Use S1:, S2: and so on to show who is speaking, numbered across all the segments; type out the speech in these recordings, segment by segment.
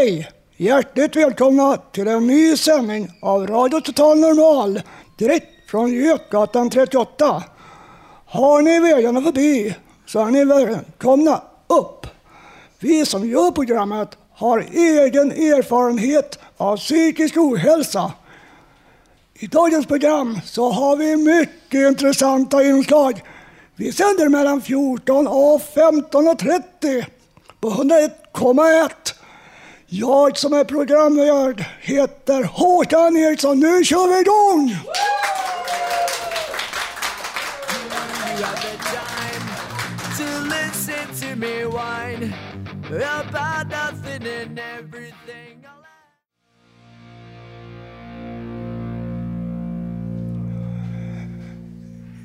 S1: Hej! Hjärtligt välkomna till en ny sändning av Radio Total Normal direkt från Götgatan 38. Har ni vägarna förbi så är ni välkomna upp. Vi som gör programmet har egen erfarenhet av psykisk ohälsa. I dagens program så har vi mycket intressanta inslag. Vi sänder mellan 14 och 15.30 på 101,1 jag som är programvärd heter Håkan Eriksson. Nu kör vi igång!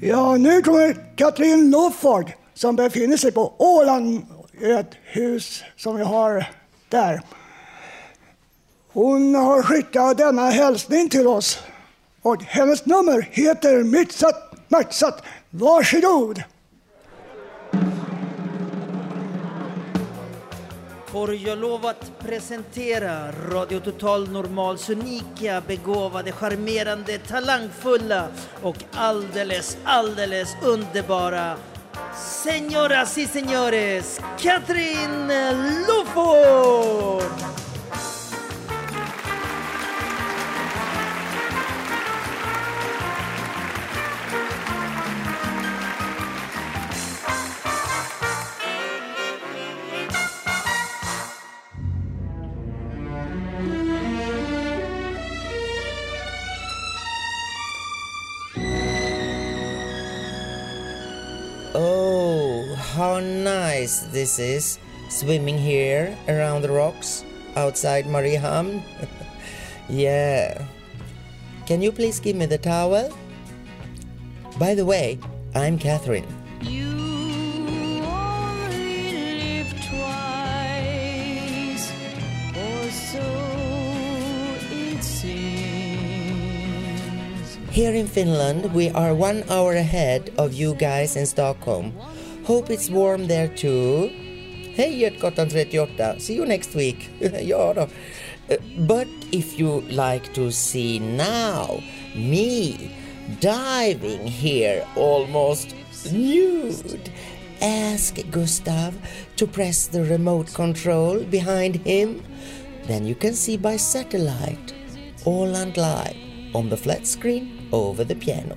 S1: Ja, nu kommer Katrin Lofford som befinner sig på Åland i ett hus som vi har där. Hon har skickat denna hälsning till oss. Och hennes nummer heter Mitsat Maxat. Varsågod!
S2: Får jag lov att presentera Radio Total Normals unika, begåvade, charmerande, talangfulla och alldeles, alldeles underbara Señoras y señores, Katrin Loford! Nice this is, swimming here around the rocks outside Mariehamn. yeah. Can you please give me the towel? By the way, I'm Catherine.
S3: You only live twice, so it seems.
S2: Here in Finland, we are one hour ahead of you guys in Stockholm. Hope it's warm there too. Hej Götgatan 38, see you next week. ja då. Uh, But if you like to see now me diving here almost nude, ask Gustav to press the remote control behind him. Then you can see by satellite, Åland Live, on the flat screen over the piano.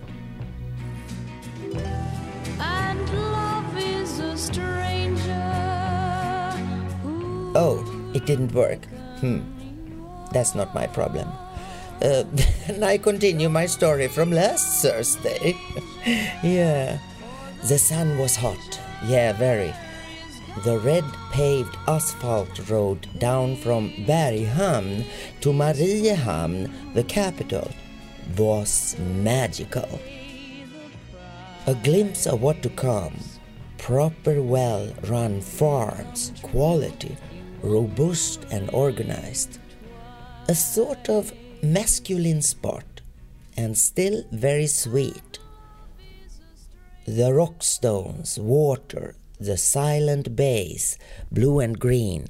S2: Oh, it didn't work. Hmm. That's not my problem. Uh, then I continue my story from last Thursday. yeah. The sun was hot. Yeah, very. The red paved asphalt road down from Berghamn to Mariehamn, the capital, was magical. A glimpse of what to come. Proper, well run farms, quality, robust and organized. A sort of masculine spot, and still very sweet. The rock stones, water, the silent bays, blue and green,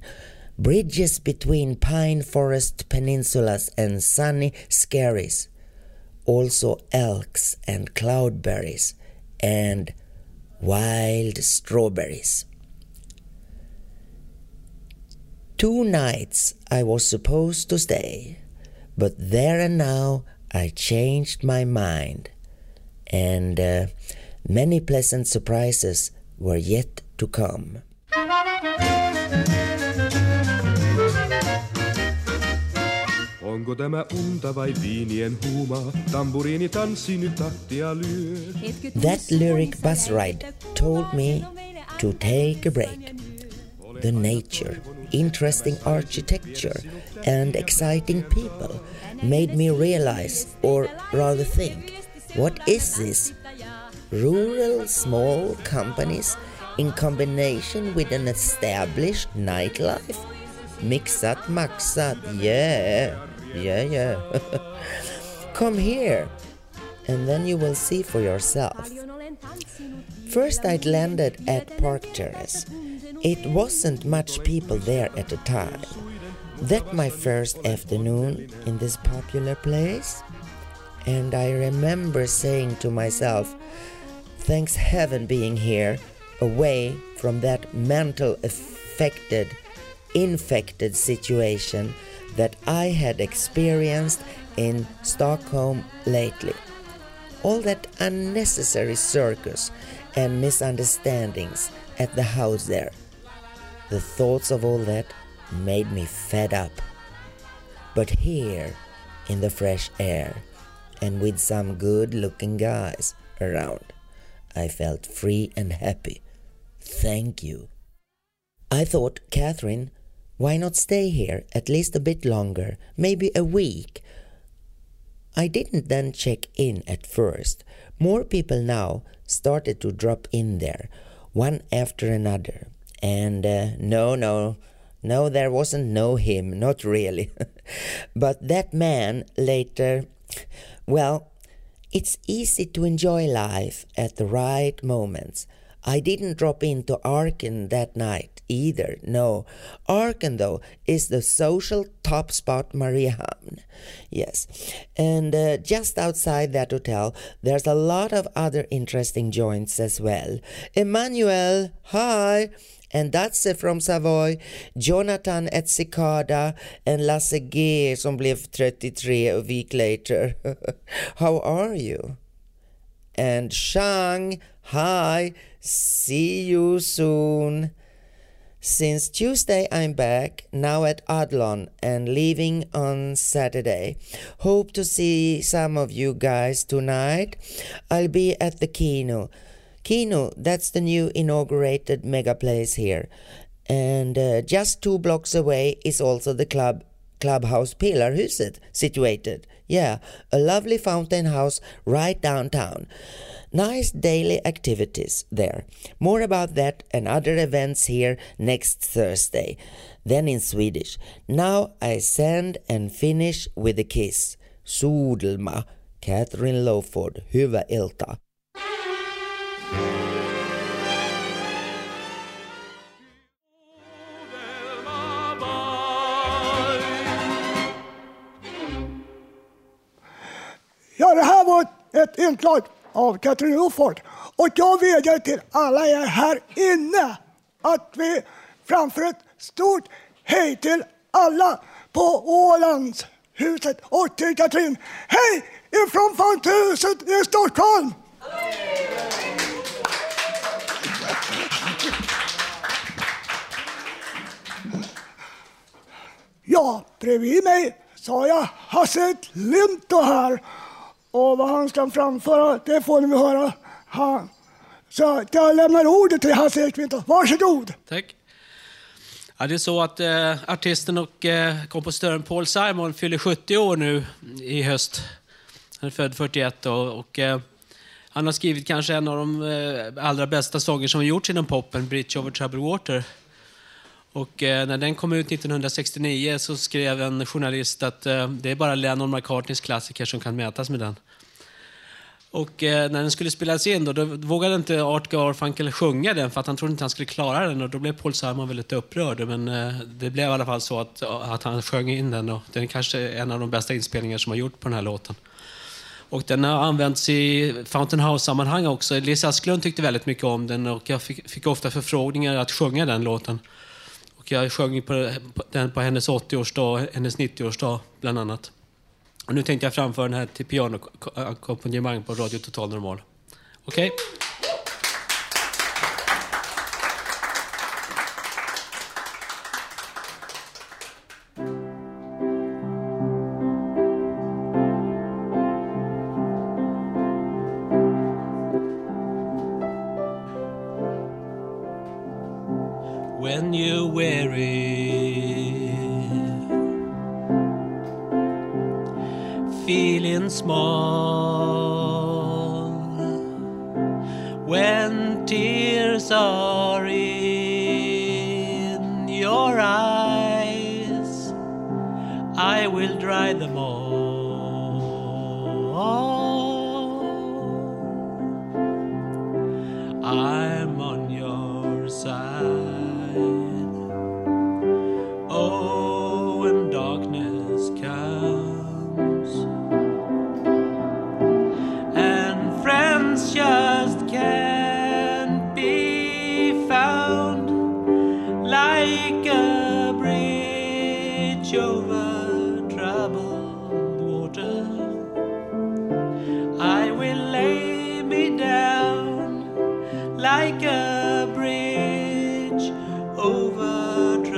S2: bridges between pine forest peninsulas and sunny skerries, also elks and cloudberries, and wild strawberries. Two nights I was supposed to stay, but there and now I changed my mind, and uh, many pleasant surprises were yet to come.
S4: Onko tämä unta vai viinien huuma? Tamburiini tanssi nyt tahtia lyö.
S2: That lyric bus ride told me to take a break. The nature, interesting architecture, and exciting people made me realize, or rather think, what is this? Rural small companies in combination with an established nightlife? Mix that, Mixat maxat, yeah, yeah, yeah. Come here, and then you will see for yourself. First, I'd landed at Park Terrace. It wasn't much people there at the time. That my first afternoon in this popular place, and I remember saying to myself, "Thanks heaven being here, away from that mental affected, infected situation that I had experienced in Stockholm lately." all that unnecessary circus and misunderstandings at the house there. The thoughts of all that made me fed up. But here, in the fresh air, and with some good looking guys around, I felt free and happy. Thank you. I thought, Catherine, why not stay here at least a bit longer, maybe a week? I didn't then check in at first. More people now started to drop in there, one after another. And uh, no, no, no, there wasn't no him, not really. but that man later, well, it's easy to enjoy life at the right moments. I didn't drop into Arken that night either. No, Arken though is the social top spot Mariehamn. Yes, and uh, just outside that hotel, there's a lot of other interesting joints as well. Emmanuel, hi. And that's uh, from Savoy, Jonathan at Cicada and Lasse G som blev 33 a week later. How are you? And Shang, hi, see you soon. Since Tuesday, I'm back, now at Adlon and leaving on Saturday. Hope to see some of you guys tonight. I'll be at the Kino. Kino, that's the new inaugurated mega place here. And uh, just two blocks away is also the club Clubhouse Pilarhuset situated. Yeah, a lovely fountain house right downtown. Nice daily activities there. More about that and other events here next Thursday. Then in Swedish. Now I send and finish with a kiss. Sodelma, Catherine Lowford, hyvä ilta.
S1: Ja, det här var ett inslag av Katrin Lofort. Och jag vädjar till alla er här inne att vi framför ett stort hej till alla på Ålandshuset och till Katrin. Hej ifrån Fonthuset i Stockholm! Ja, bredvid mig så har jag Hasse Linto här. Och vad han ska framföra, det får ni höra. Han. Så jag lämnar ordet till Hasse Ekvind. Varsågod!
S5: Tack. Ja, det är så att eh, artisten och eh, kompositören Paul Simon fyller 70 år nu i höst. Han är född 41 då, och eh, han har skrivit kanske en av de eh, allra bästa sånger som har gjorts inom poppen, Bridge over troubled water. Och eh, när den kom ut 1969 så skrev en journalist att eh, det är bara Lennon McCartneys klassiker som kan mätas med den. Och eh, när den skulle spelas in då, då vågade inte Art Garfunkel sjunga den för att han trodde inte han skulle klara den och då blev Paul Simon väldigt upprörd. Men eh, det blev i alla fall så att, eh, att han sjöng in den och den är kanske en av de bästa inspelningar som har gjort på den här låten. Och den har använts i Fountain House-sammanhang också. Lisa Asklund tyckte väldigt mycket om den och jag fick, fick ofta förfrågningar att sjunga den låten. Jag sjöng på den på hennes 80-årsdag, och hennes 90-årsdag bland annat. Och nu tänkte jag framföra den här till pianoackompanjemang på Radio Total Normal. Okej? Okay.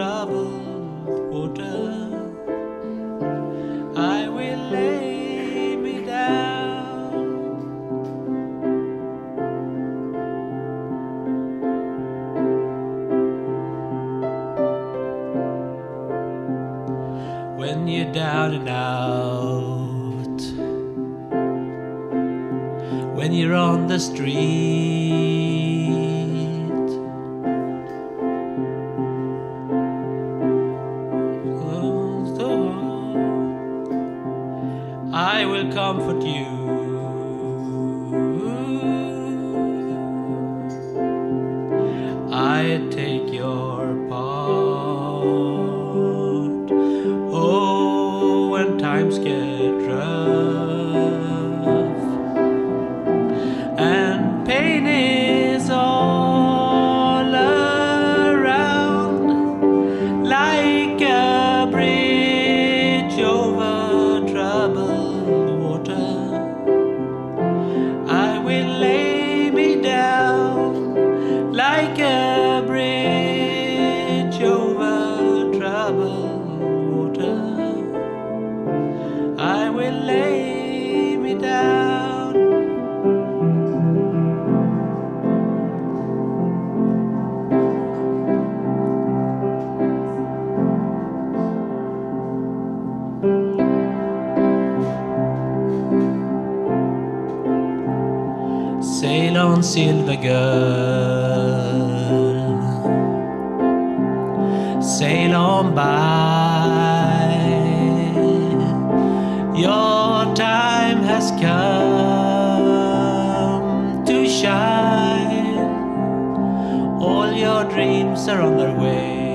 S5: troubled water. All your dreams are on their way.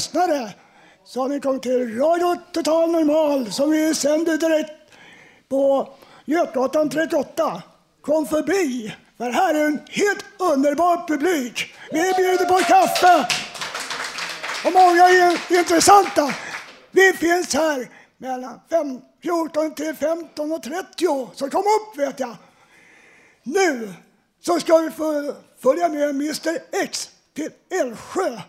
S1: lyssnare så har ni kommit till Radio Total Normal som vi sänder direkt på Götgatan 38. Kom förbi, för här är en helt underbar publik. Vi bjuder på kaffe och många är intressanta. Vi finns här mellan 5, 14 till 15.30. så kom upp vet jag. Nu så ska vi följa med Mr X till Älvsjö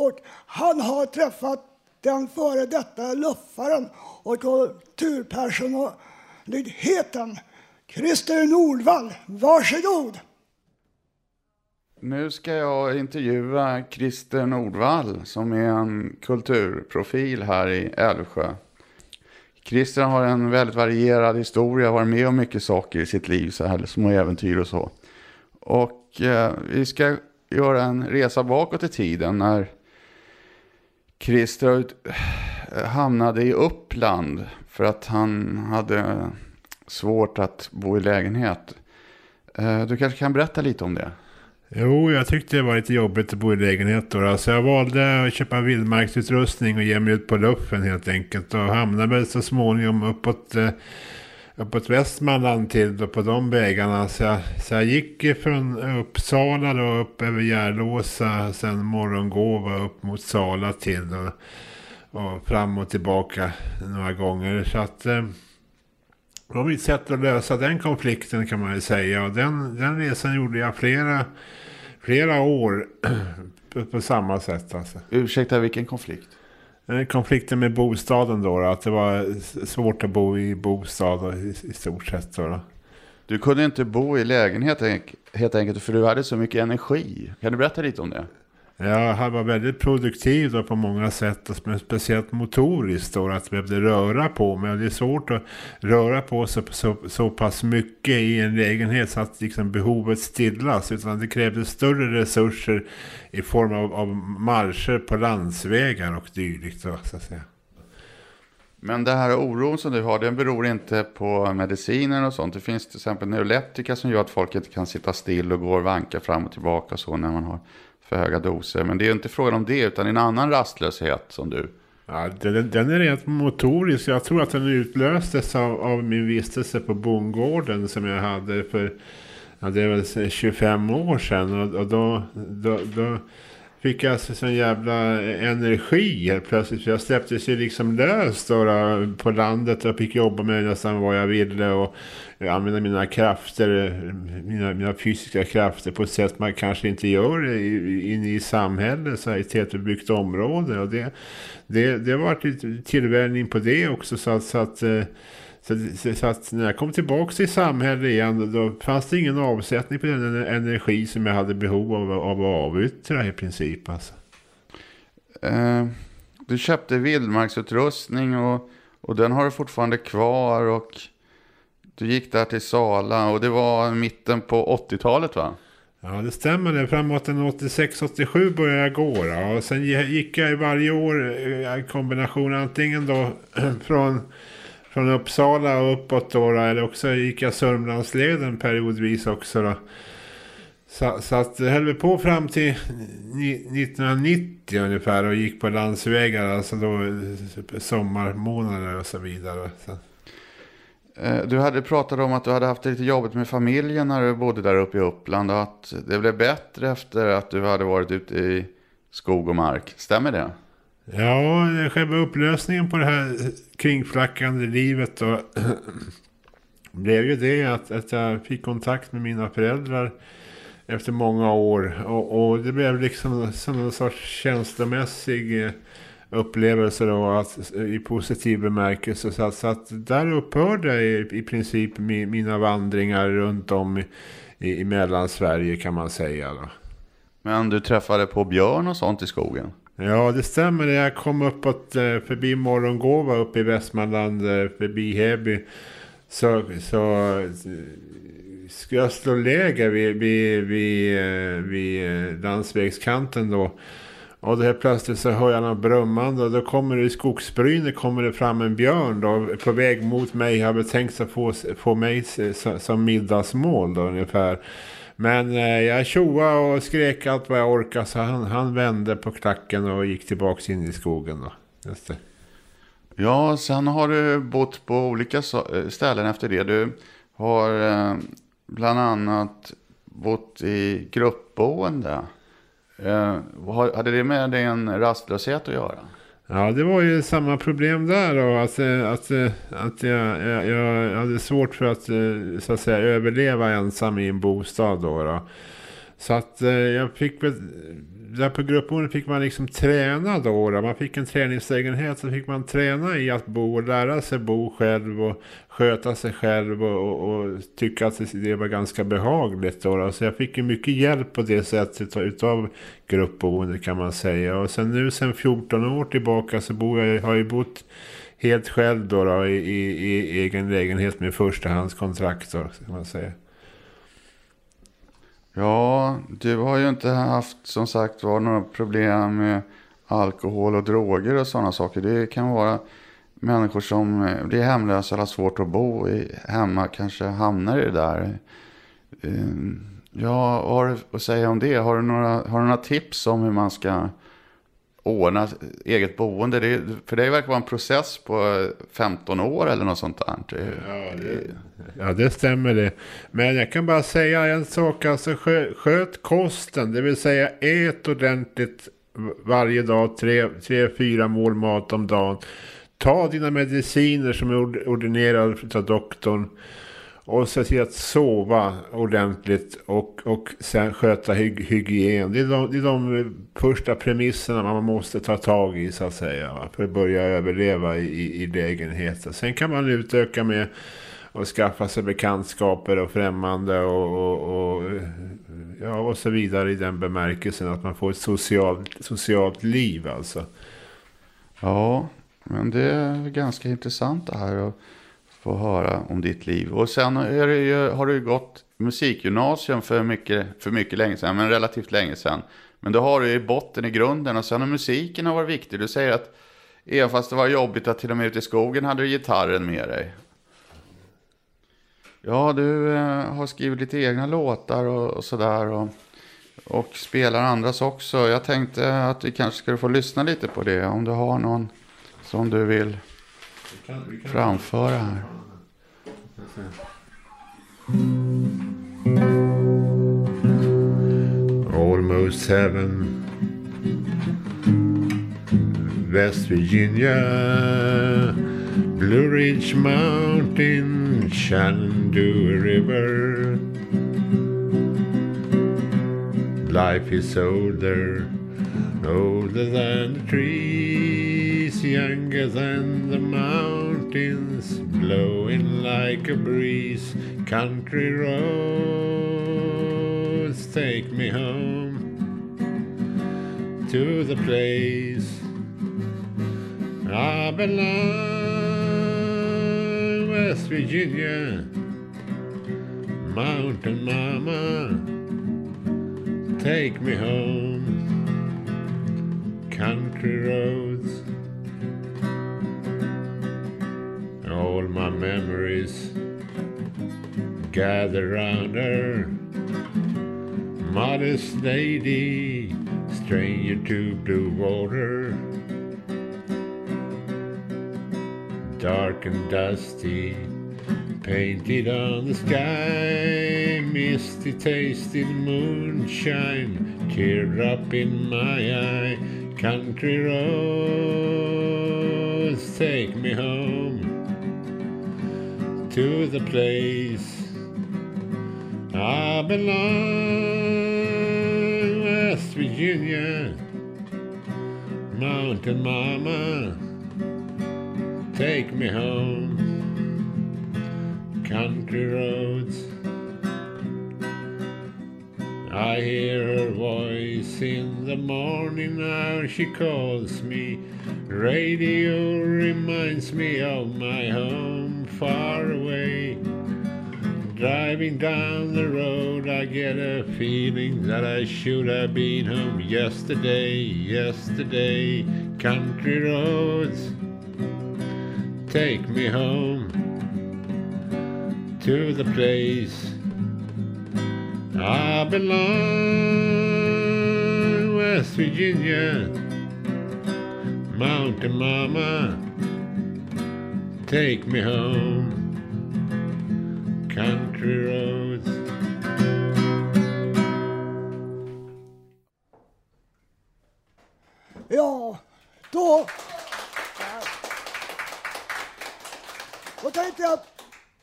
S1: och han har träffat den före detta luffaren och kulturpersonligheten Christer Nordvall. Varsågod!
S6: Nu ska jag intervjua Christer Nordvall som är en kulturprofil här i Älvsjö. Christer har en väldigt varierad historia, varit med om mycket saker i sitt liv, så här små äventyr och så. Och eh, vi ska göra en resa bakåt i tiden när Christer hamnade i Uppland för att han hade svårt att bo i lägenhet. Eh, du kanske kan berätta lite om det?
S7: Jo, jag tyckte det var lite jobbigt att bo i lägenhet då. Så jag valde att köpa vildmarksutrustning och ge mig ut på luffen helt enkelt. Och hamnade väl så småningom uppåt, eh, uppåt Västmanland till då på de vägarna. Så jag, så jag gick från Uppsala då upp över Järlåsa, sen Morgongåva upp mot Sala till då, och fram och tillbaka några gånger. Så att... Eh, det var mitt sätt att lösa den konflikten kan man ju säga. Och den, den resan gjorde jag flera, flera år på, på samma sätt. Alltså.
S6: Ursäkta, vilken konflikt?
S7: Konflikten med bostaden då, då. Att det var svårt att bo i bostad i, i stort sett. Då, då.
S6: Du kunde inte bo i lägenhet helt enkelt för du hade så mycket energi. Kan du berätta lite om det?
S7: Jag var väldigt produktiv då på många sätt, men speciellt motoriskt då, att jag behövde röra på mig. Och det är svårt att röra på sig så, så pass mycket i en lägenhet så att liksom behovet stillas. Utan det krävdes större resurser i form av, av marscher på landsvägar och dylikt. Då, så att säga.
S6: Men det här oron som du har, den beror inte på mediciner och sånt. Det finns till exempel neuroleptika som gör att folk inte kan sitta still och gå och vanka fram och tillbaka och så när man har för höga doser. Men det är ju inte frågan om det, utan en annan rastlöshet som du.
S7: Ja, den, den är rent motorisk. Jag tror att den utlöstes av, av min vistelse på bondgården som jag hade för ja, det är väl 25 år sedan. Och, och då, då, då fick jag så sån jävla energi helt plötsligt. För jag släpptes ju liksom lös då, på landet och fick jobba med nästan vad jag ville. Och använda mina krafter, mina, mina fysiska krafter på ett sätt man kanske inte gör inne i samhället, så här, i tätbebyggt område. Och det, det, det har varit lite tillvänjning på det också. Så att, så att eh, så, så, att när jag kom tillbaka i samhället igen då fanns det ingen avsättning på den energi som jag hade behov av, av att avyttra i princip. Alltså.
S6: Eh, du köpte vildmarksutrustning och, och den har du fortfarande kvar. Och du gick där till Sala och det var mitten på 80-talet va?
S7: Ja, det stämmer. Det. Framåt en 86-87 började jag gå. Då. Och sen gick jag varje år eh, en kombination antingen då från, från Uppsala och uppåt då, då, eller också gick jag Sörmlandsleden periodvis också. Då. Så, så att det höll vi på fram till 1990 ungefär och gick på landsvägar, alltså då sommarmånader och så vidare. Så.
S6: Eh, du hade pratat om att du hade haft det lite jobbigt med familjen när du bodde där uppe i Uppland och att det blev bättre efter att du hade varit ute i skog och mark. Stämmer det?
S7: Ja, själva upplösningen på det här kringflackande livet då blev ju det att, att jag fick kontakt med mina föräldrar efter många år. Och, och det blev liksom som en sorts känslomässig eh, upplevelse då, att, i positiv bemärkelse. Så att, så att där upphörde i, i princip mi, mina vandringar runt om i, i, i Mellansverige kan man säga. Då.
S6: Men du träffade på björn och sånt i skogen?
S7: Ja, det stämmer. Jag kom uppåt eh, förbi Morgongåva uppe i Västmanland, eh, förbi Heby. Så, så eh, ska jag slå läger vid, vid, vid, vid landsvägskanten då. Och då helt plötsligt så hör jag något brummande och då kommer det i skogsbrynet kommer det fram en björn då på väg mot mig. Jag hade tänkt sig få, få mig som middagsmål då ungefär. Men eh, jag tjoade och skrek allt vad jag orkade så han, han vände på klacken och gick tillbaks in i skogen då. Just det.
S6: Ja, sen har du bott på olika so- eh, ställen efter det. Du har eh, bland annat bott i gruppboende. Eh, hade det med din rastlöshet att göra?
S7: Ja, det var ju samma problem där då. Att, eh, att, eh, att jag, jag, jag hade svårt för att, eh, så att säga, överleva ensam i en bostad då. då. Så att jag fick väl, där på gruppboendet fick man liksom träna då, då. Man fick en träningslägenhet så fick man träna i att bo och lära sig bo själv och sköta sig själv och, och, och tycka att det var ganska behagligt då. Så jag fick ju mycket hjälp på det sättet utav- utav gruppboende kan man säga. Och sen nu sen 14 år tillbaka så bor jag, har jag bott helt själv då, då i, i, i egen lägenhet med förstahandskontrakt då, kan man säga.
S6: Ja, du har ju inte haft som sagt var några problem med alkohol och droger och sådana saker. Det kan vara människor som eh, blir hemlösa eller har svårt att bo i, hemma kanske hamnar i det där. Ehm, ja, vad har du att säga om det? Har du några, har du några tips om hur man ska ordna eget boende? Det, för det verkar vara en process på 15 år eller något sånt där.
S7: Ja, det, ja, det stämmer det. Men jag kan bara säga en sak. Alltså, skö, sköt kosten, det vill säga ät ordentligt varje dag. Tre, tre, fyra mål mat om dagen. Ta dina mediciner som är ordinerade av doktorn. Och se till att sova ordentligt och, och sen sköta hyg, hygien. Det är, de, det är de första premisserna man måste ta tag i så att säga. För att börja överleva i, i, i lägenheten. Sen kan man utöka med att skaffa sig bekantskaper och främmande och, och, och, ja, och så vidare i den bemärkelsen att man får ett socialt, socialt liv alltså.
S6: Ja, men det är ganska intressant det här att få höra om ditt liv. Och sen är det ju, har du ju gått musikgymnasium för mycket, för mycket länge sedan, men relativt länge sedan. Men då har du i botten i grunden och sen har musiken har varit viktig. Du säger att även fast det var jobbigt att till och med ute i skogen hade du gitarren med dig. Ja, du eh, har skrivit lite egna låtar och, och sådär. Och, och spelar andras också. Jag tänkte att vi kanske skulle få lyssna lite på det. Om du har någon som du vill framföra här.
S7: Almost heaven. West Virginia, Blue Ridge Mountain, Shenandoah River. Life is older, older than the trees, younger than the mountains, blowing like a breeze. Country roads take me home to the place I belong, West Virginia, Mountain Mama, take me home, country roads, memories gather round her, modest lady, stranger to blue water. dark and dusty, painted on the sky, misty tasted moonshine, teardrop in my eye, country roads take me home to the place I belong, West Virginia, Mountain Mama take me home. Country roads. I hear her voice in the morning now she calls me. Radio reminds me of my home far away. Driving down the road, I get a feeling that I should have been home yesterday, yesterday. Country roads take me home to the place I belong, West Virginia, Mountain Mama, take me home, country roads
S1: Ja, då... Då tänkte jag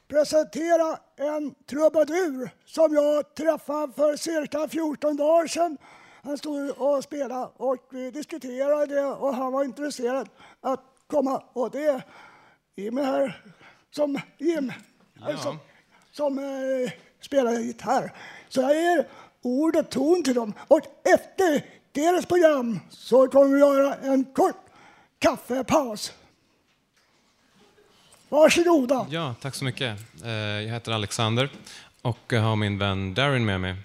S1: presentera en trubadur som jag träffade för cirka 14 dagar sedan. Han stod och spelade och vi diskuterade och han var intresserad att komma. Och det är Jim här, som Jim, som, som eh, spelar gitarr. Så jag ger ord och ton till dem. Och efter deras program så kommer vi göra en kort kaffepaus. Varsågoda.
S8: Ja, tack så mycket. Eh, Jag heter Alexander och har min vän Darren med mig.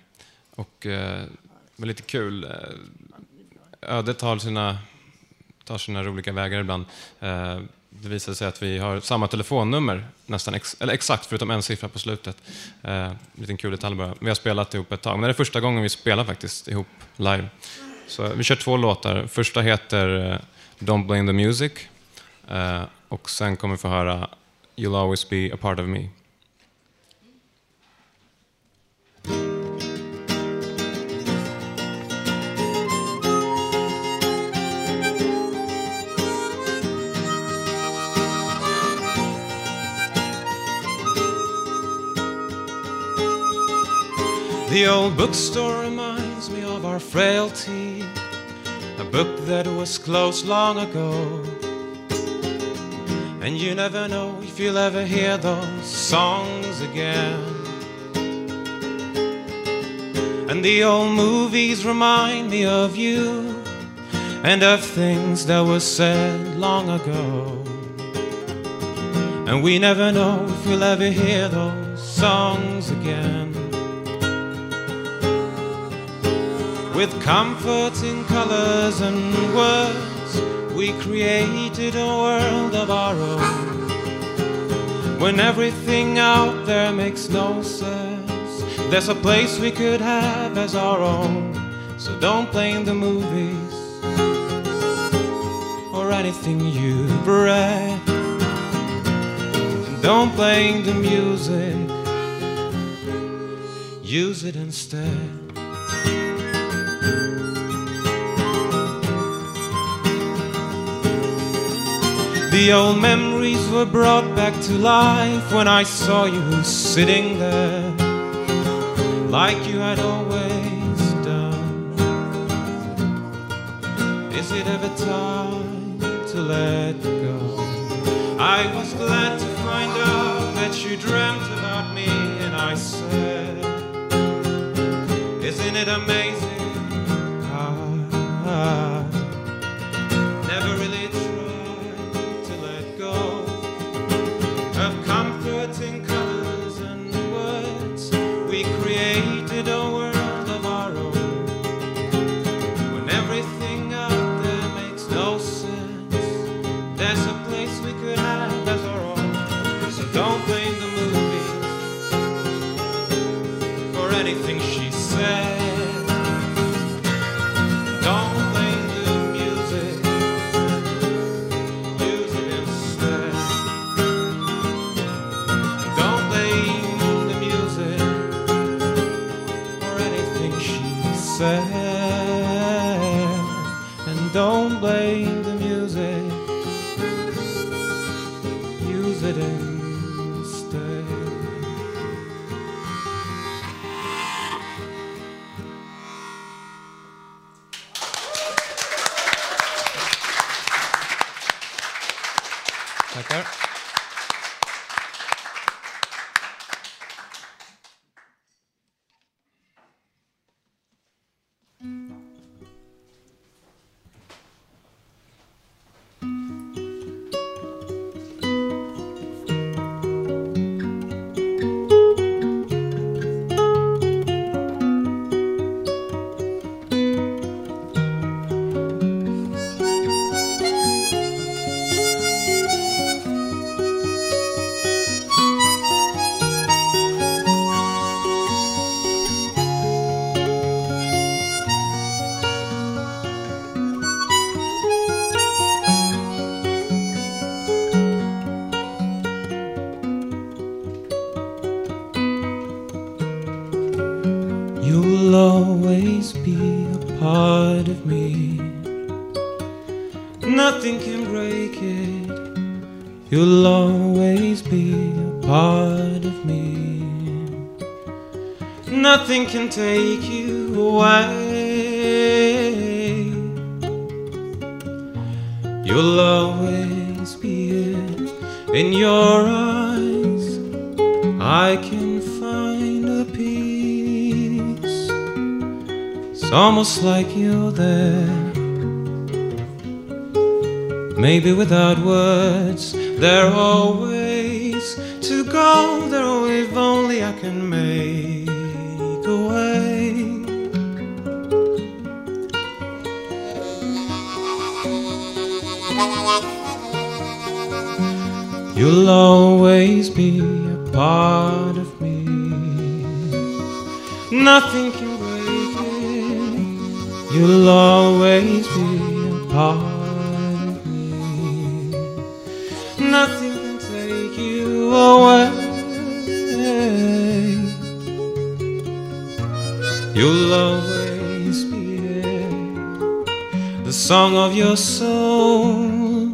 S8: Och eh, det var lite kul. eh, Ödet tar sina, tar sina roliga vägar ibland. Det visade sig att vi har samma telefonnummer, nästan ex, eller exakt, förutom en siffra på slutet. Eh, En liten kul detalj bara. Vi har spelat ihop ett tag, men det är första gången vi spelar faktiskt ihop live. Så vi kör två låtar. Första heter eh, Don't Blame the Music. Eh, och sen kommer vi få höra You'll always be a part of me. The old bookstore reminds me of our frailty, a book that was closed long ago. And you never know if you'll ever hear those songs again. And the old movies remind me of you and of things that were said long ago. And we never know if we'll ever hear those songs again. With comforting colors and words, we created a world of our own. When everything out there makes no sense, there's a place we could have as our own. So don't blame the movies or anything you've read. And don't blame the music, use it instead. The old memories were brought back to life when I saw you sitting there, like you had always done. Is it ever time to let go? I was glad to find out that you dreamt about me, and I said, Isn't it amazing? Ah, never said. And don't blame the music. Use it instead. There if only I can make a way. You'll always be a part of me. Nothing can break it. You'll always be a part of me. Nothing can take you away. You'll always be it. The song of your soul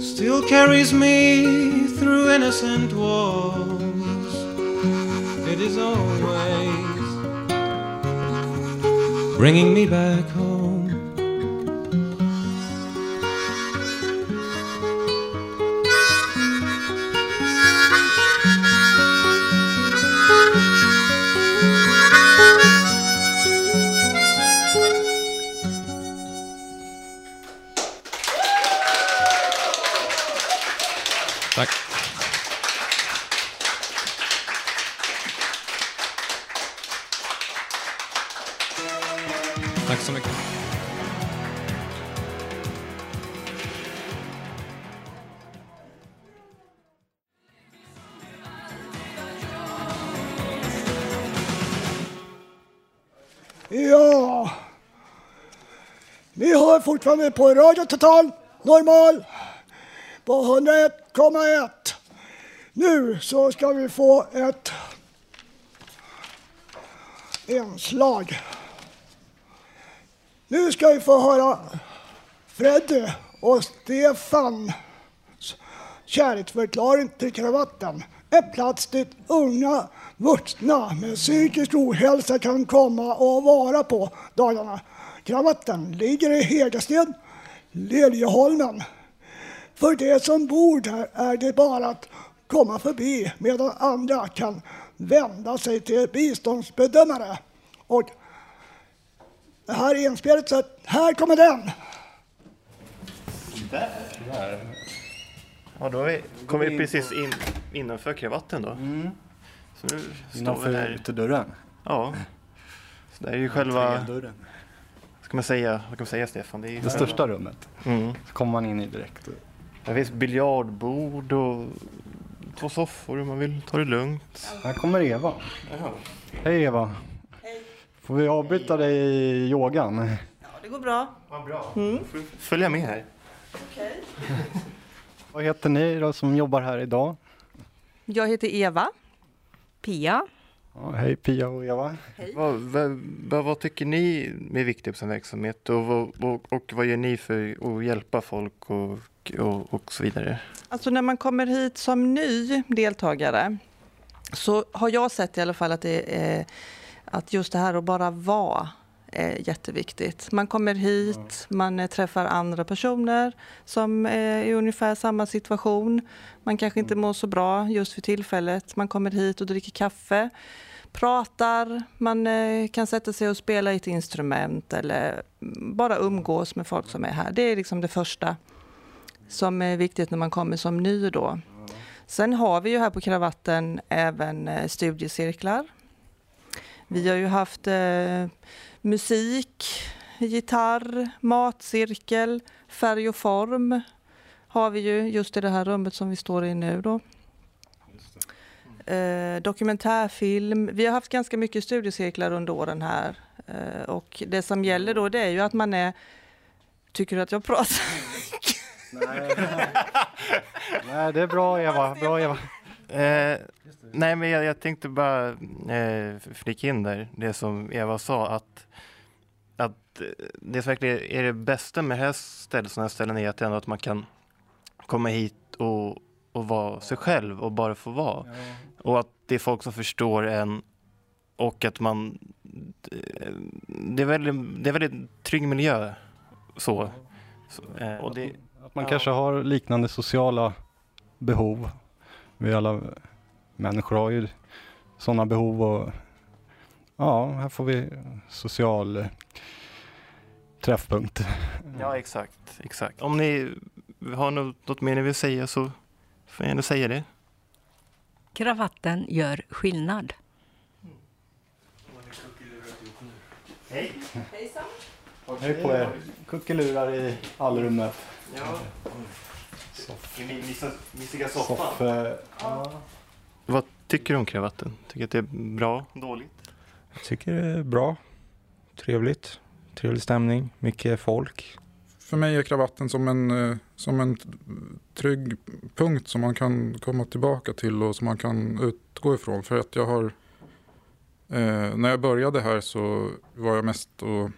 S8: still carries me through innocent walls. It is always bringing me back
S1: fortfarande på Radio Total Normal på 101,1. Nu så ska vi få ett inslag. Nu ska vi få höra Freddy och Stefan kärleksförklaring till kravatten. En plats dit unga vuxna med psykisk ohälsa kan komma och vara på dagarna. Kravatten ligger i Hegersten, Liljeholmen. För de som bor där är det bara att komma förbi medan andra kan vända sig till biståndsbedömare. Och det här är inspelet så här kommer den.
S9: Där. Där. Ja, då är vi, kom vi precis in innanför kravatten då.
S10: Mm.
S9: Så nu står
S10: Innanför
S9: vi här.
S10: utedörren.
S9: Ja. Så det är ju själva...
S10: Entrédörren.
S9: Ska man säga, vad kan man säga Stefan? Det, är
S10: Det största rummet.
S9: Mm.
S10: Så kommer man in i direkt.
S9: Det finns biljardbord och två soffor om man vill ta det lugnt.
S10: Här kommer Eva.
S9: Jaha.
S10: Hej Eva. Får vi avbryta dig i yogan?
S11: Det går bra.
S9: Vad bra. Får följa med här.
S10: Vad heter ni då som jobbar här idag?
S12: Jag heter Eva. Pia.
S10: Ja, hej Pia och Eva.
S9: Vad, vad, vad, vad tycker ni är viktigt på sin verksamhet och, vad- och, och vad gör ni för att hjälpa folk och, och, och så vidare?
S12: Alltså när man kommer hit som ny deltagare så har jag sett i alla fall att, det är, att just det här att bara vara är jätteviktigt. Man kommer hit, man eh, träffar andra personer som är i ungefär samma situation. Man kanske inte mår så bra just för tillfället. Man kommer hit och dricker kaffe, pratar, man eh, kan sätta sig och spela ett instrument eller bara umgås med folk som är här. Det är liksom det första som är viktigt när man kommer som ny då. Sen har vi ju här på Kravatten även eh, studiecirklar. Vi har ju haft eh, musik, gitarr, matcirkel, färg och form har vi ju just i det här rummet som vi står i nu då. Eh, dokumentärfilm. Vi har haft ganska mycket studiecirklar under åren här. Eh, och det som gäller då det är ju att man är... Tycker du att jag pratar?
S10: Nej, det är bra Eva. Bra Eva.
S9: Eh, nej, men jag, jag tänkte bara eh, flika in där, det som Eva sa, att, att eh, det som verkligen är det bästa med det här stället, sådana här ställen är att, ändå att man kan komma hit och, och vara sig själv och bara få vara. Och att det är folk som förstår en och att man... eh, Det är väldigt, det är väldigt trygg miljö. Så. så eh, och det,
S10: Att man kanske har liknande sociala behov. Vi alla människor har ju sådana behov och ja, här får vi social eh, träffpunkt.
S9: Ja, exakt. exakt. Om ni har något, något mer ni vill säga så får ni gärna säga det.
S13: Kravatten gör skillnad.
S9: Hej!
S12: Hejsan!
S10: Hej på er. Kuckelurar i allrummet.
S9: Ja.
S10: Soff. Eh, ja.
S9: Vad tycker du om kravatten? Tycker du att det är bra? Dåligt?
S14: Jag tycker det är bra. Trevligt. Trevlig stämning. Mycket folk.
S15: För mig är kravatten som en, eh, som en trygg punkt som man kan komma tillbaka till och som man kan utgå ifrån. För att jag har, eh, när jag började här så var jag mest och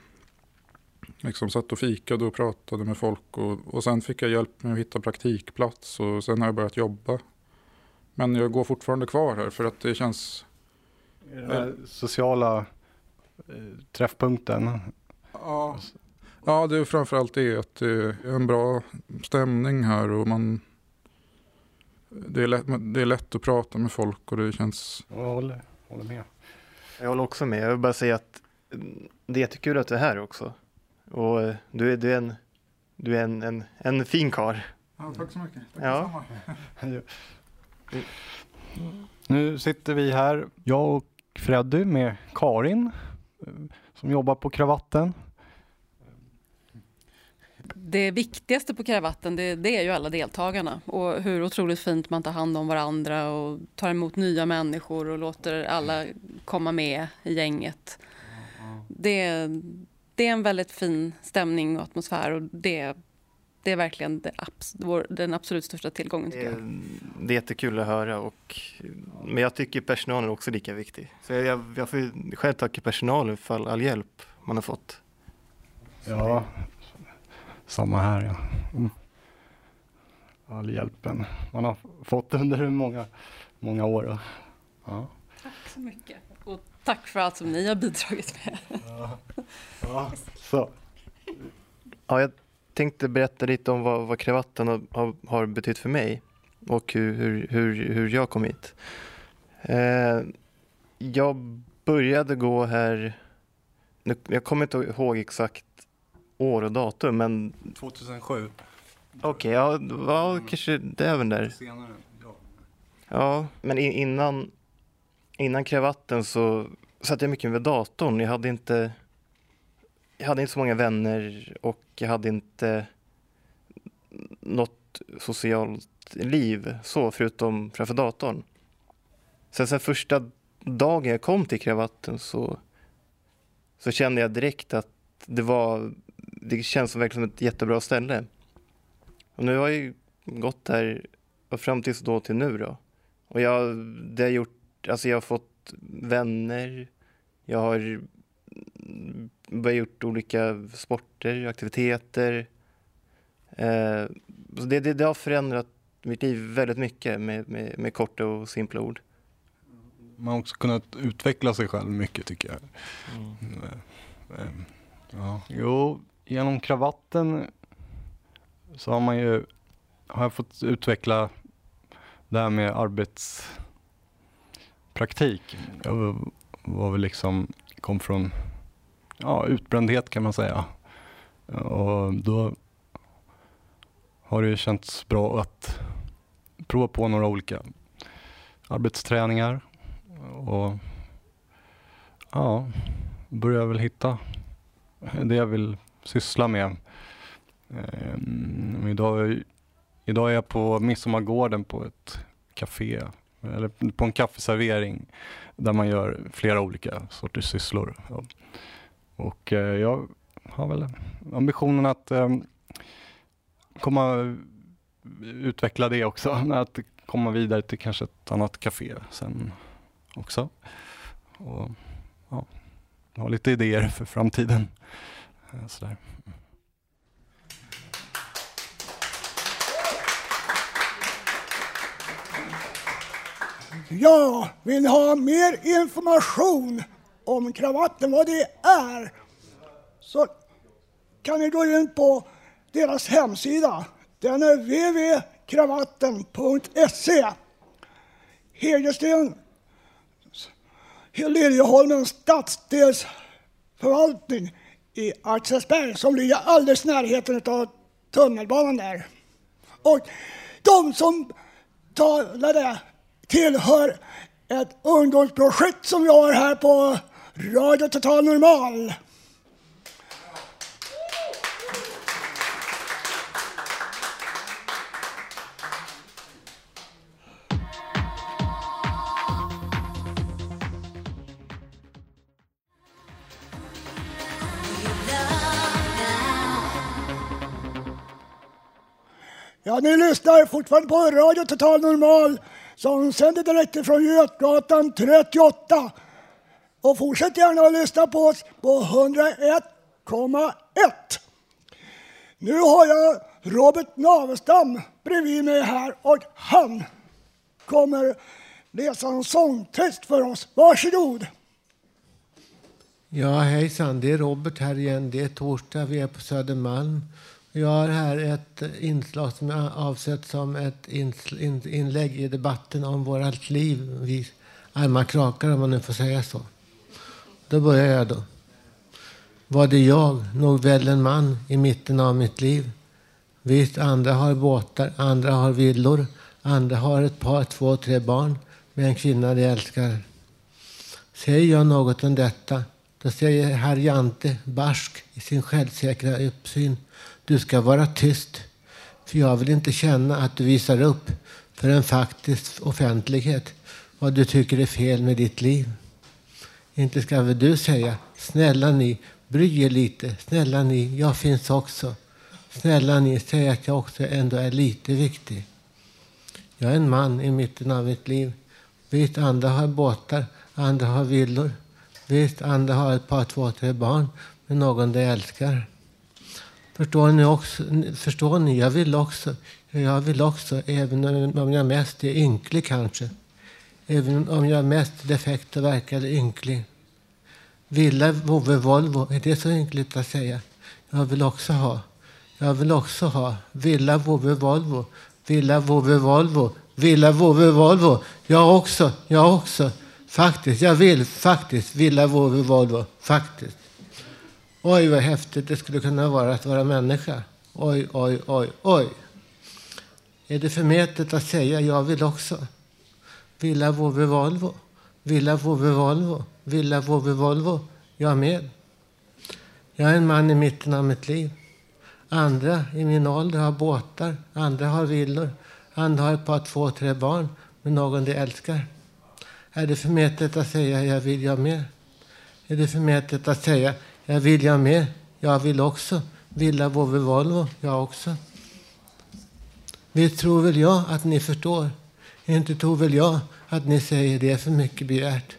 S15: liksom satt och fikade och pratade med folk. Och, och sen fick jag hjälp med att hitta praktikplats och sen har jag börjat jobba. Men jag går fortfarande kvar här för att det känns...
S10: Den här sociala eh, träffpunkten.
S15: Ja. Ja, det är framförallt det att det är en bra stämning här och man... Det är, lätt, det är lätt att prata med folk och det känns...
S10: Jag håller, håller med.
S9: Jag håller också med. Jag vill bara säga att mm, det är jättekul att du är här också. Och eh, du är, du är en, du är en, en, en fin karl.
S15: Ja, tack så mycket. Tack
S9: Ja.
S10: Nu sitter vi här, jag och Freddy med Karin eh, som jobbar på kravatten.
S16: Det viktigaste på kravatten det, det är ju alla deltagarna och hur otroligt fint man tar hand om varandra och tar emot nya människor och låter alla komma med i gänget. Det, det är en väldigt fin stämning och atmosfär och det, det är verkligen det, abs- vår, den absolut största tillgången tycker jag.
S9: Det är jättekul att höra. Och, men jag tycker personalen är också lika viktig. Så jag, jag får själv tacka personalen för all, all hjälp man har fått.
S10: Ja, samma här ja. Mm. All hjälpen man har fått under många, många år. Ja.
S16: Tack så mycket. Tack för allt som ni har bidragit med.
S10: Ja, så.
S9: Ja, jag tänkte berätta lite om vad, vad kravatten har, har, betytt för mig och hur, hur, hur, hur jag kom hit. Eh, jag började gå här, nu, jag kommer inte ihåg exakt år och datum, men
S10: 2007.
S9: okej, ja, ja, kanske det är även där.
S10: Senare, ja.
S9: Ja, men i- innan, innan kravatten så satt jag mycket med datorn. Jag hade inte jag hade inte så många vänner och jag hade inte något socialt liv så förutom framför datorn. Sen, sen första dagen jag kom till kravatten så, så kände jag direkt att det var det känns som verkligen ett jättebra ställe. Och nu har jag ju gått där och fram tills då till nu då. Och jag, det har gjort, alltså jag har fått vänner, jag har börjat gjort olika sporter, aktiviteter. Eh, så det, det, det har förändrat mitt liv väldigt mycket med, med, med korta och simpla ord.
S10: Man har också kunnat utveckla sig själv mycket tycker jag.
S9: Mm.
S10: Eh, eh, Ja. Jo, genom kravatten så har man ju har jag fått utveckla det här med praktik. Jag var- väl liksom, kom från ja, utbrändhet kan man säga. Och då har det ju känts bra att prova på några olika arbetsträningar. Och ja, börjar väl hitta det jag vill syssla med. Ehm, idag, idag är jag på Midsommargården på ett café, eller på en kaffeservering där man gör flera olika sorters sysslor. Ja. Och eh, jag har väl ambitionen att ehm, komma utveckla det också, att komma vidare till kanske ett annat café sen också. Och ja, ha lite idéer för framtiden. Eh, sådär.
S1: Ja, vill ni ha mer information om kravatten, vad det är, så kan ni gå in på deras hemsida. Den är www.kravatten.se. Hegersten-Liljeholmens stadsdelsförvaltning i Axelsberg som ligger alldeles i närheten av tunnelbanan där. Och de som talade tillhör ett ungdomsprojekt som vi har här på Radio Total Normal. Ja, ni lyssnar fortfarande på Radio Total Normal som sänder direkt från Götgatan 38. Och fortsätt gärna att lyssna på oss på 101,1. Nu har jag Robert Navestam bredvid mig här och han kommer läsa en sångtext för oss. Varsågod!
S17: Ja, hejsan. Det är Robert här igen. Det är torsdag. Vi är på Södermalm. Jag har här ett inslag som är avsett som ett inlägg i debatten om vårt liv. Vi arma krakar, om man nu får säga så. Då börjar jag då. Var det jag, nog väl en man i mitten av mitt liv? Visst, andra har båtar, andra har villor, andra har ett par, två, tre barn med en kvinna de älskar. Säger jag något om detta, då säger herr Jante barsk i sin självsäkra uppsyn. Du ska vara tyst, för jag vill inte känna att du visar upp för en faktisk offentlighet vad du tycker är fel med ditt liv. Inte ska väl du säga, snälla ni, bry er lite, snälla ni, jag finns också. Snälla ni, säg att jag också ändå är lite viktig. Jag är en man i mitten av mitt liv. Visst, andra har båtar, andra har villor. Visst, andra har ett par, två, tre barn med någon de älskar. Förstår ni också? Förstår ni? Jag vill också. Jag vill också, även om jag mest är ynklig kanske. Även om jag är mest defekt och verkar ynklig. Villa, vovve, Volvo. Är det så ynkligt att säga? Jag vill också ha. Jag vill också ha. Villa, vovve, Volvo. Villa, vovve, Volvo. Villa, vovve, Volvo. Jag också. Jag också. Faktiskt. Jag vill faktiskt. Villa, vovve, Volvo. Faktiskt. Oj, vad häftigt det skulle kunna vara att vara människa. Oj, oj, oj, oj. Är det förmätet att säga jag vill också? Villa, vovve, Volvo. Villa, vovve, Volvo. Villa, vovve, Volvo. Jag med. Jag är en man i mitten av mitt liv. Andra i min ålder har båtar, andra har villor, andra har ett par, två, tre barn med någon de älskar. Är det förmätet att säga jag vill jag med? Är det förmätet att säga jag vill jag med? Jag vill också. Villa, vovve, Volvo. Jag också. Visst tror väl jag att ni förstår. Inte tror väl jag att ni säger det är för mycket begärt.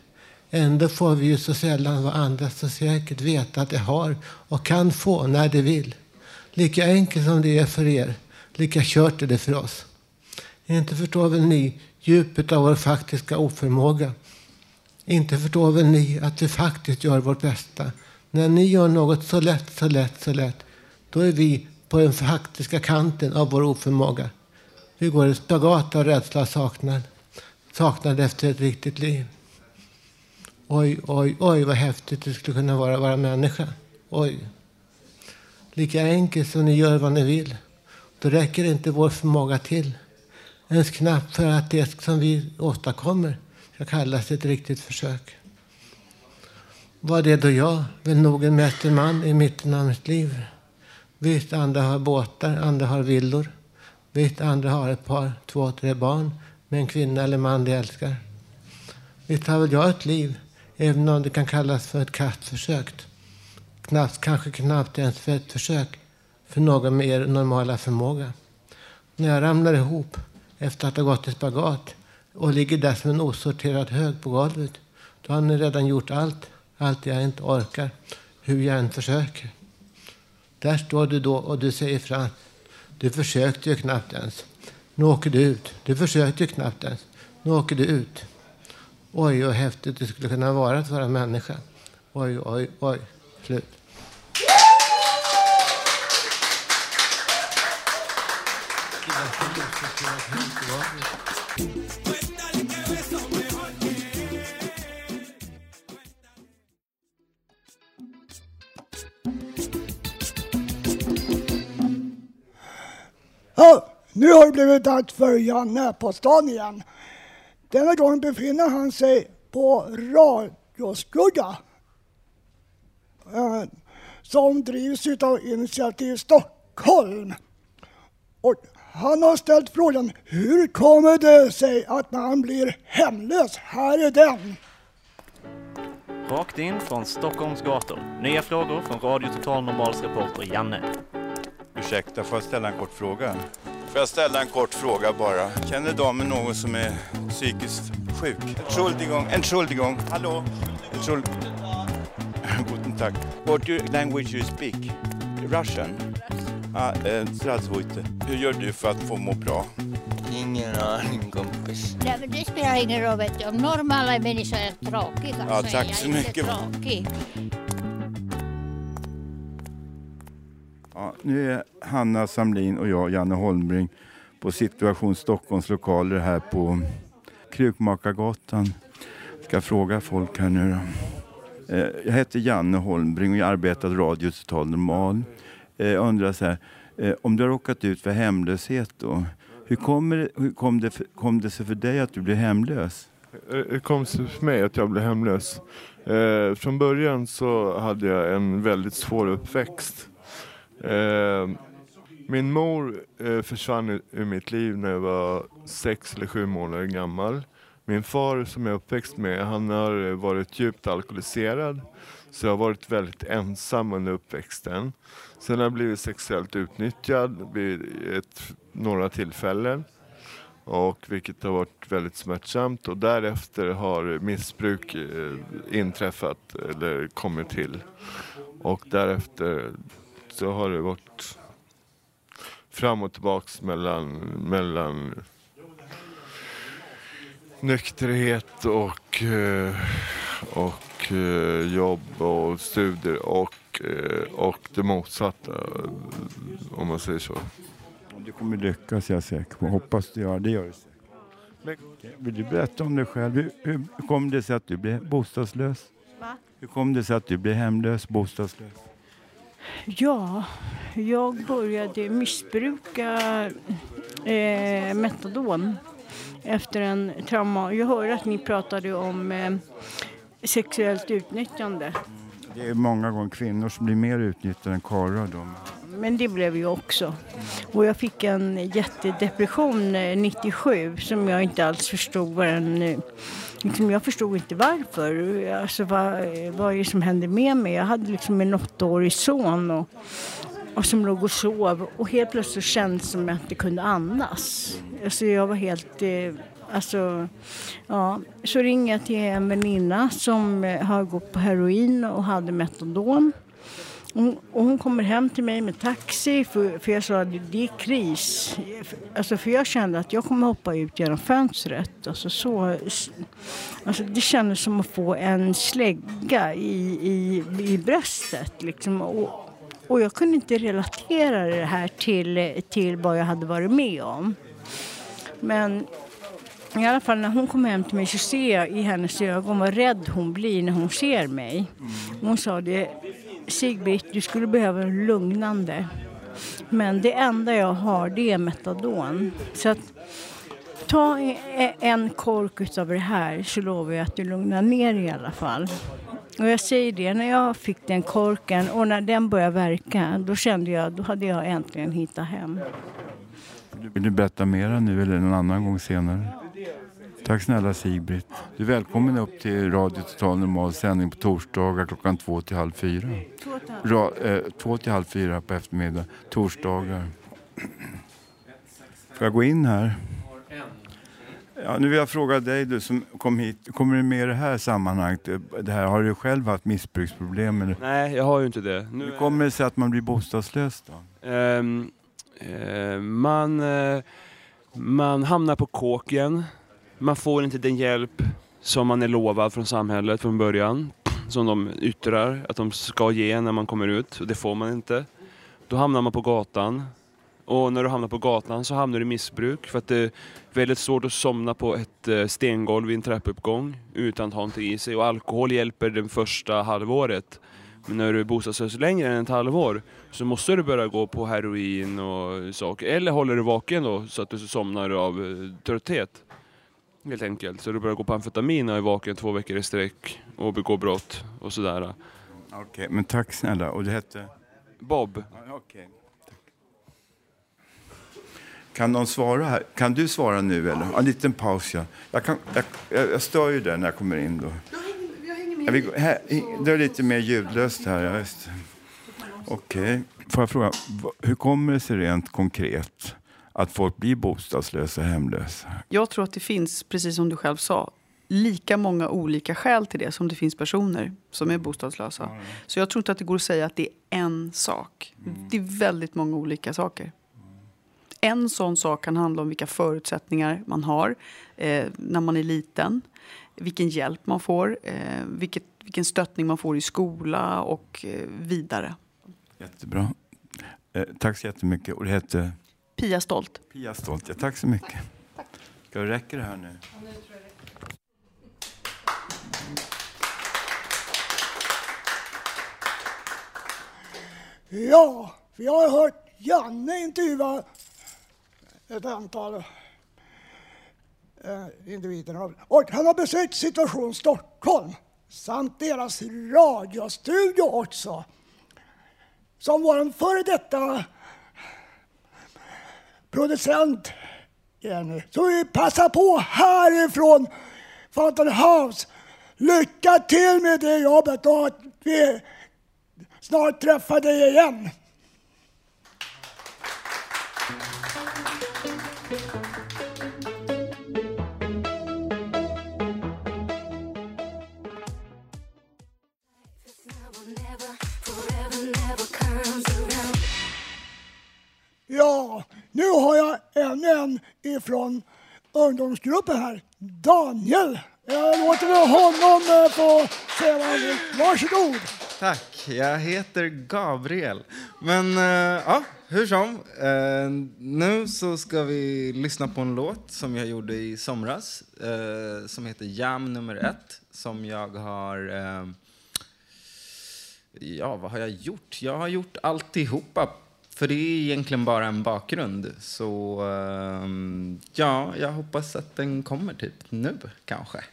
S17: Ändå får vi ju så sällan vad andra så säkert vet att de har och kan få när de vill. Lika enkelt som det är för er, lika kört är det för oss. Inte förstår väl ni djupet av vår faktiska oförmåga. Inte förstår väl ni att vi faktiskt gör vårt bästa. När ni gör något så lätt, så lätt, så lätt, då är vi på den faktiska kanten av vår oförmåga. Vi går i spagat av rädsla och saknad. Saknad efter ett riktigt liv. Oj, oj, oj vad häftigt det skulle kunna vara att vara människa. Oj. Lika enkelt som ni gör vad ni vill. Då räcker inte vår förmåga till. Ens knappt för att det som vi åstadkommer ska kallas ett riktigt försök. Vad är då jag? Väl nog en mästerman i mitten av mitt liv. Visst, andra har båtar, andra har villor. Visst, andra har ett par, två, tre barn med en kvinna eller man de älskar. Visst har väl jag ett liv, även om det kan kallas för ett kastförsök. Knappt, kanske knappt ens för ett försök för någon med er normala förmåga. När jag ramlar ihop efter att ha gått i spagat och ligger där som en osorterad hög på golvet. Då har ni redan gjort allt, allt jag inte orkar, hur jag än försöker. Där står du då och du säger ifrån. du försökte ju knappt ens. Nu åker du ut. Du försökte ju knappt ens. Nu åker du ut. Oj, vad häftigt det skulle kunna vara att vara människa. Oj, oj, oj. Slut.
S1: Ja, nu har det blivit dags för Janne på stan igen. Denna gång befinner han sig på Radioskugga. eh, Som drivs av Initiativ Stockholm. Och han har ställt frågan, hur kommer det sig att man blir hemlös? Här är den.
S18: Rakt in från Stockholms gator. Nya frågor från Radio Total Normals reporter Janne.
S19: Ursäkta, får jag ställa en kort fråga? Får jag ställa en kort fråga bara? Känner damen någon som är psykiskt sjuk? Entschuldigung, Entschuldigung, hallå? Entschuld... Guten Tag. What language you speak? Russian? Ah, eh. Hur gör du för att få må bra?
S20: Ingen aning kompis. Nej, men det spelar ingen roll vet du. Om normala människor är tråkiga
S19: Ja,
S20: så är
S19: tack
S20: jag
S19: så
S20: inte
S19: mycket.
S20: tråkig.
S19: Ja, nu är Hanna Samlin och jag, Janne Holmbring, på Situation Stockholms lokaler här på Krukmakargatan. Jag Ska fråga folk här nu då. Eh, jag heter Janne Holmbring och jag arbetar på Radio Total Normal. Eh, jag undrar så här, eh, om du har råkat ut för hemlöshet då, hur, kommer, hur kom, det, kom det sig för dig att du blev hemlös?
S21: Hur kom det sig för mig att jag blev hemlös. Eh, från början så hade jag en väldigt svår uppväxt. Eh, min mor eh, försvann ur- mitt liv när jag var sex eller sju månader gammal. Min far som jag är uppväxt med, han har varit djupt alkoholiserad. Så jag har varit väldigt ensam under uppväxten. Sen har jag blivit sexuellt utnyttjad vid ett, några tillfällen. Och vilket har varit väldigt smärtsamt och därefter har missbruk eh, inträffat eller kommit till. Och därefter så har det varit fram och tillbaks mellan, mellan nykterhet och, eh, och eh, jobb och studier och, eh, och det motsatta om man säger så.
S19: Du kommer lyckas, jag är säker på. Hoppas du gör det. Gör du säkert. Vill du berätta om dig själv? Hur, hur hur kom det sig att du blev bostadslös?
S22: Va?
S19: Hur kom det sig att du blev hemlös, bostadslös?
S22: Ja, jag började missbruka eh, metadon efter en trauma. Jag hörde att ni pratade om eh, sexuellt utnyttjande.
S19: Det är många gånger kvinnor som blir mer utnyttjade än karlar.
S22: Men det blev jag också. Och jag fick en jättedepression eh, 97 som jag inte alls förstod vad den... Liksom jag förstod inte varför. Alltså vad, vad är det som hände med mig? Jag hade liksom en åttaårig son och, och som låg och sov och helt plötsligt kändes det som att jag inte kunde andas. Alltså jag var helt... Eh, alltså, ja. Så ringde jag till en väninna som eh, har gått på heroin och hade metadon. Hon, och hon kommer hem till mig med taxi för, för jag sa att det är kris. Alltså för jag kände att jag kommer hoppa ut genom fönstret. Alltså så, alltså det kändes som att få en slägga i, i, i bröstet. Liksom. Och, och jag kunde inte relatera det här till, till vad jag hade varit med om. Men i alla fall när hon kom hem till mig så ser jag i hennes ögon vad rädd hon blir när hon ser mig. Hon sa det, Sigbritt du skulle behöva en lugnande. Men det enda jag har det är metadon. Så att ta e- en kork utav det här så lovar jag att du lugnar ner i alla fall. Och jag säger det, när jag fick den korken och när den började verka då kände jag, då hade jag äntligen hittat hem.
S19: Vill du berätta mera nu eller någon annan gång senare? Tack snälla Sigbritt. Du är välkommen upp till Radio Total Normal sändning på torsdagar klockan två till halv fyra. Ra, eh, två till halv fyra på eftermiddag, torsdagar. Får jag gå in här? Ja, nu vill jag fråga dig du som kom hit. Kommer du med i det här sammanhanget? Det här, har du själv haft missbruksproblem? Eller?
S8: Nej, jag har ju inte det.
S19: Nu Hur kommer det sig att man blir bostadslös då?
S8: Ehm, eh, man, eh, man hamnar på kåken. Man får inte den hjälp som man är lovad från samhället från början. Som de yttrar att de ska ge när man kommer ut. Och det får man inte. Då hamnar man på gatan. Och när du hamnar på gatan så hamnar du i missbruk för att det är väldigt svårt att somna på ett eh, stengolv i en trappuppgång utan att ha någonting i sig. Och alkohol hjälper det första halvåret. Men när du är bostadslös längre än ett halvår så måste du börja gå på heroin och saker. Eller håller du vaken då så att du somnar av eh, trötthet. Helt enkelt. Så du börjar gå på amfetamin och är vaken två veckor i sträck och begår brott och sådär.
S19: Okej, men tack snälla. Och det hette?
S8: Bob.
S19: Okej. Kan någon svara här? Kan du svara nu eller? En liten paus ja. Jag, kan, jag, jag, stör ju där när jag kommer in då. Jag vill, gå- här, i- det är lite mer ljudlöst här. Ja, just. Okej. Får jag fråga, hur kommer det sig rent konkret att folk blir bostadslösa och hemlösa?
S23: Jag tror att det finns, precis som du själv sa, lika många olika skäl till det som det finns personer som är bostadslösa. Så jag tror inte att det går att säga att det är en sak. Det är väldigt många olika saker. En sån sak kan handla om vilka förutsättningar man har eh, när man är liten. Vilken hjälp man får, eh, vilket, vilken stöttning man får i skola och eh, vidare.
S19: Jättebra. Eh, tack så jättemycket. Och det hette?
S23: Pia Stolt.
S19: Pia Stolt. Ja, tack så mycket. Ska det räcka det här nu?
S1: Ja, vi har hört Janne intervjua ett antal eh, individer. Och han har besökt Situation Stockholm samt deras radiostudio också. Som vår före detta producent Jenny. Så vi passar på härifrån Fountain House. Lycka till med det jobbet och att vi snart träffar dig igen. Nu har jag ännu en ifrån ungdomsgruppen här. Daniel. Jag låter väl honom eh, få säga vad han vill. Varsågod.
S24: Tack, jag heter Gabriel. Men eh, ja, hur som. eh, nu så ska vi lyssna på en låt som jag gjorde i somras. eh, som heter Jam nummer ett. Som jag har... Eh, ja, vad har jag gjort? Jag har gjort alltihopa. För det är egentligen bara en bakgrund. Så ehm, ja, jag hoppas att den kommer typ nu kanske.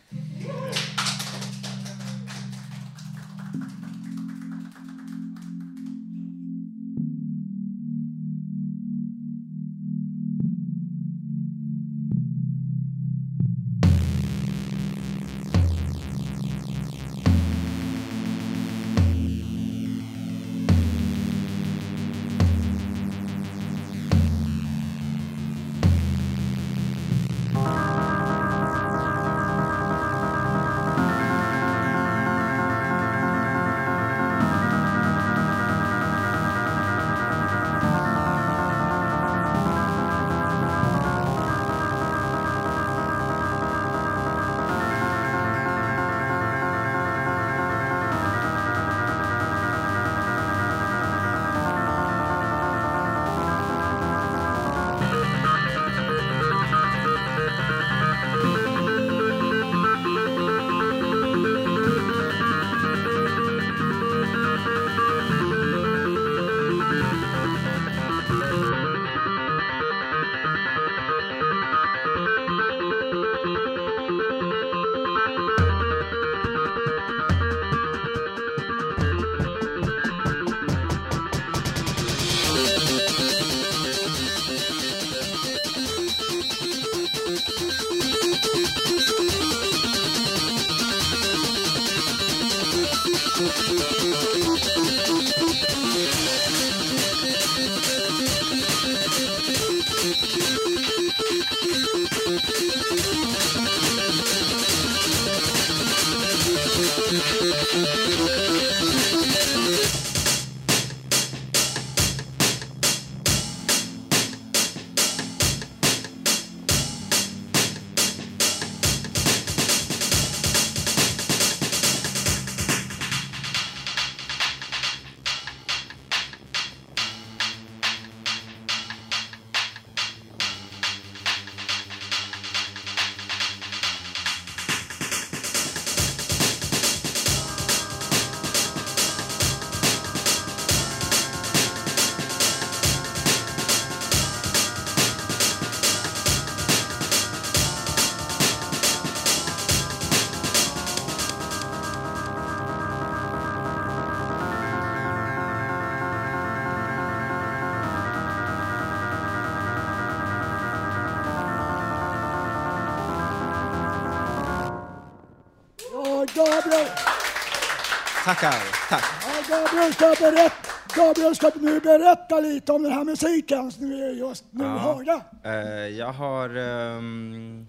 S24: Tackar, tack.
S1: Ja, Gabriel, ska berätta, Gabriel ska nu berätta lite om den här musiken som vi just nu
S24: Ja.
S1: hörde.
S24: Eh, jag har ehm,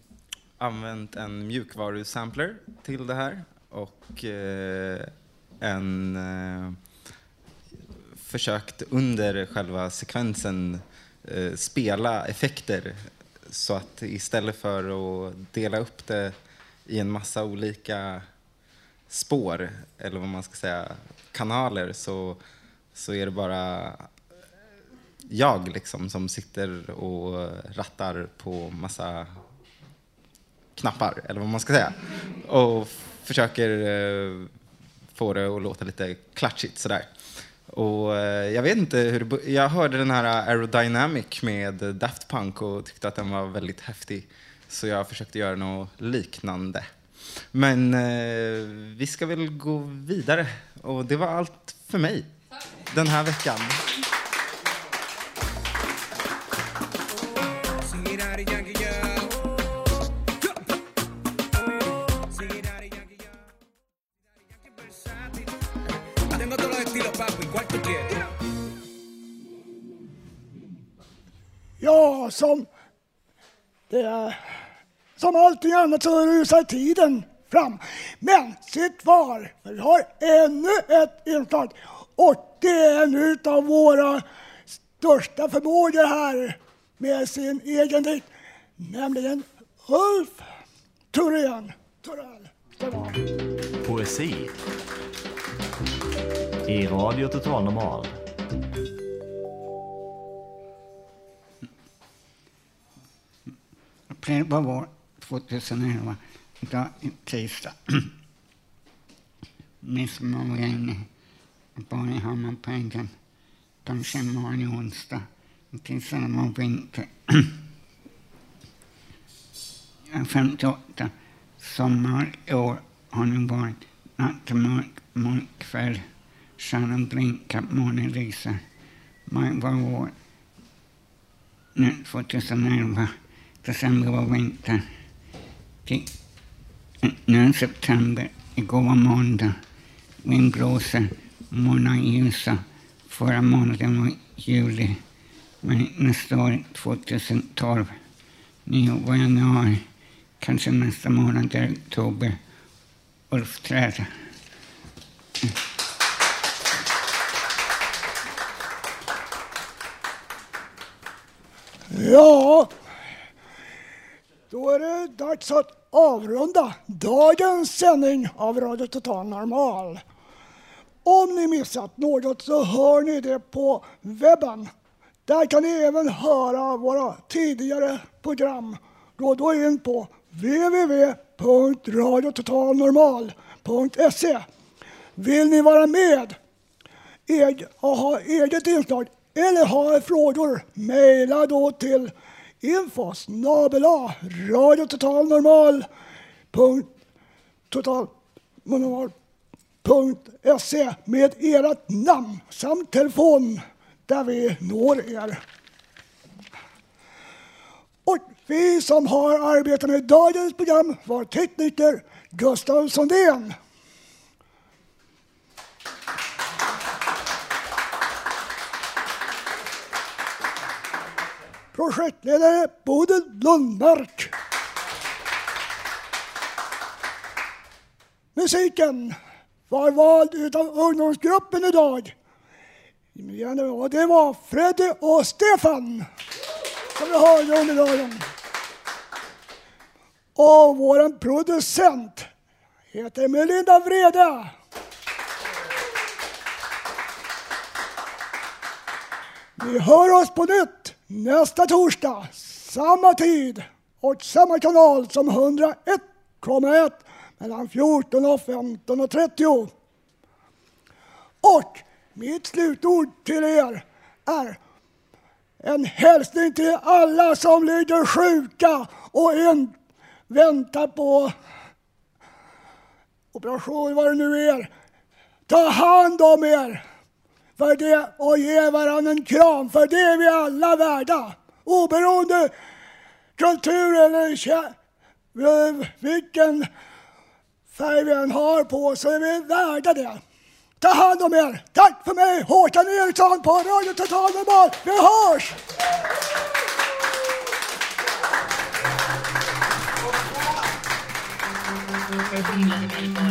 S24: använt en mjukvarusampler till det här och eh, en eh, försökt under själva sekvensen eh, spela effekter så att istället för att dela upp det i en massa olika spår, eller vad man ska säga, kanaler, så, så är det bara jag liksom som sitter och rattar på massa knappar, eller vad man ska säga. Och försöker eh, få det att låta lite klatschigt sådär. Och eh, jag vet inte hur det, Jag hörde den här Aerodynamic med Daft Punk och tyckte att den var väldigt häftig. Så jag försökte göra något liknande. Men eh, vi ska väl gå vidare. Och det var allt för mig den här veckan.
S1: Ja, som, det är, som allting annat så rusar tiden fram. Men sitt kvar, för vi har ännu ett inslag. Och det är en av våra största förmågor här med sin egen dikt, nämligen Ulf Thorén.
S18: Poesi. I Radio Total Normal.
S25: Vad var 2011? Idag tisdag. Midsommar var jag inne i Kanske imorgon i onsdag. Tisdag och vinter. Jag är 58. Sommar i år har nu varit nattemörk, mörk kväll. Stjärnan blinkar, månen lyser. Maj var vår. Nu 2011. December var vinter. Till- Nu är september. Igår var måndag. Vind blåser. Morgnar är ljusa. Förra månaden var juli. Men nästa år 2012. Nyår var januari. Kanske nästa månad är oktober. Ulf Träd.
S1: Ja, då är det dags att avrunda dagens sändning av Radio Total Normal. Om ni missat något så hör ni det på webben. Där kan ni även höra våra tidigare program. Gå då in på www.radiototalnormal.se. Vill ni vara med och ha eget inslag eller ha frågor, mejla då till info snabel-a radiototalnormal.se med ert namn samt telefon där vi når er. Och vi som har arbetat med dagens program var tekniker Gustav Sondén. Projektledare Bodil Lundmark. Musiken var vald utav ungdomsgruppen idag. Och det var Freddy och Stefan som vi hörde under dagen. Och vår producent heter Melinda Vrede. Vi hör oss på nytt nästa torsdag, samma tid och samma kanal som 101,1 mellan 14 och 15 och 30. Och mitt slutord till er är en hälsning till alla som ligger sjuka och en väntar på operation, vad det nu är. Ta hand om er för det och ge varandra en kram, för det är vi alla värda. Oberoende kultur eller eh, vilken färg vi än har på så är vi värda det. Ta hand om er. Tack för mig, Håkan Eriksson på Radio Total Normal. Vi hörs!
S26: Mm.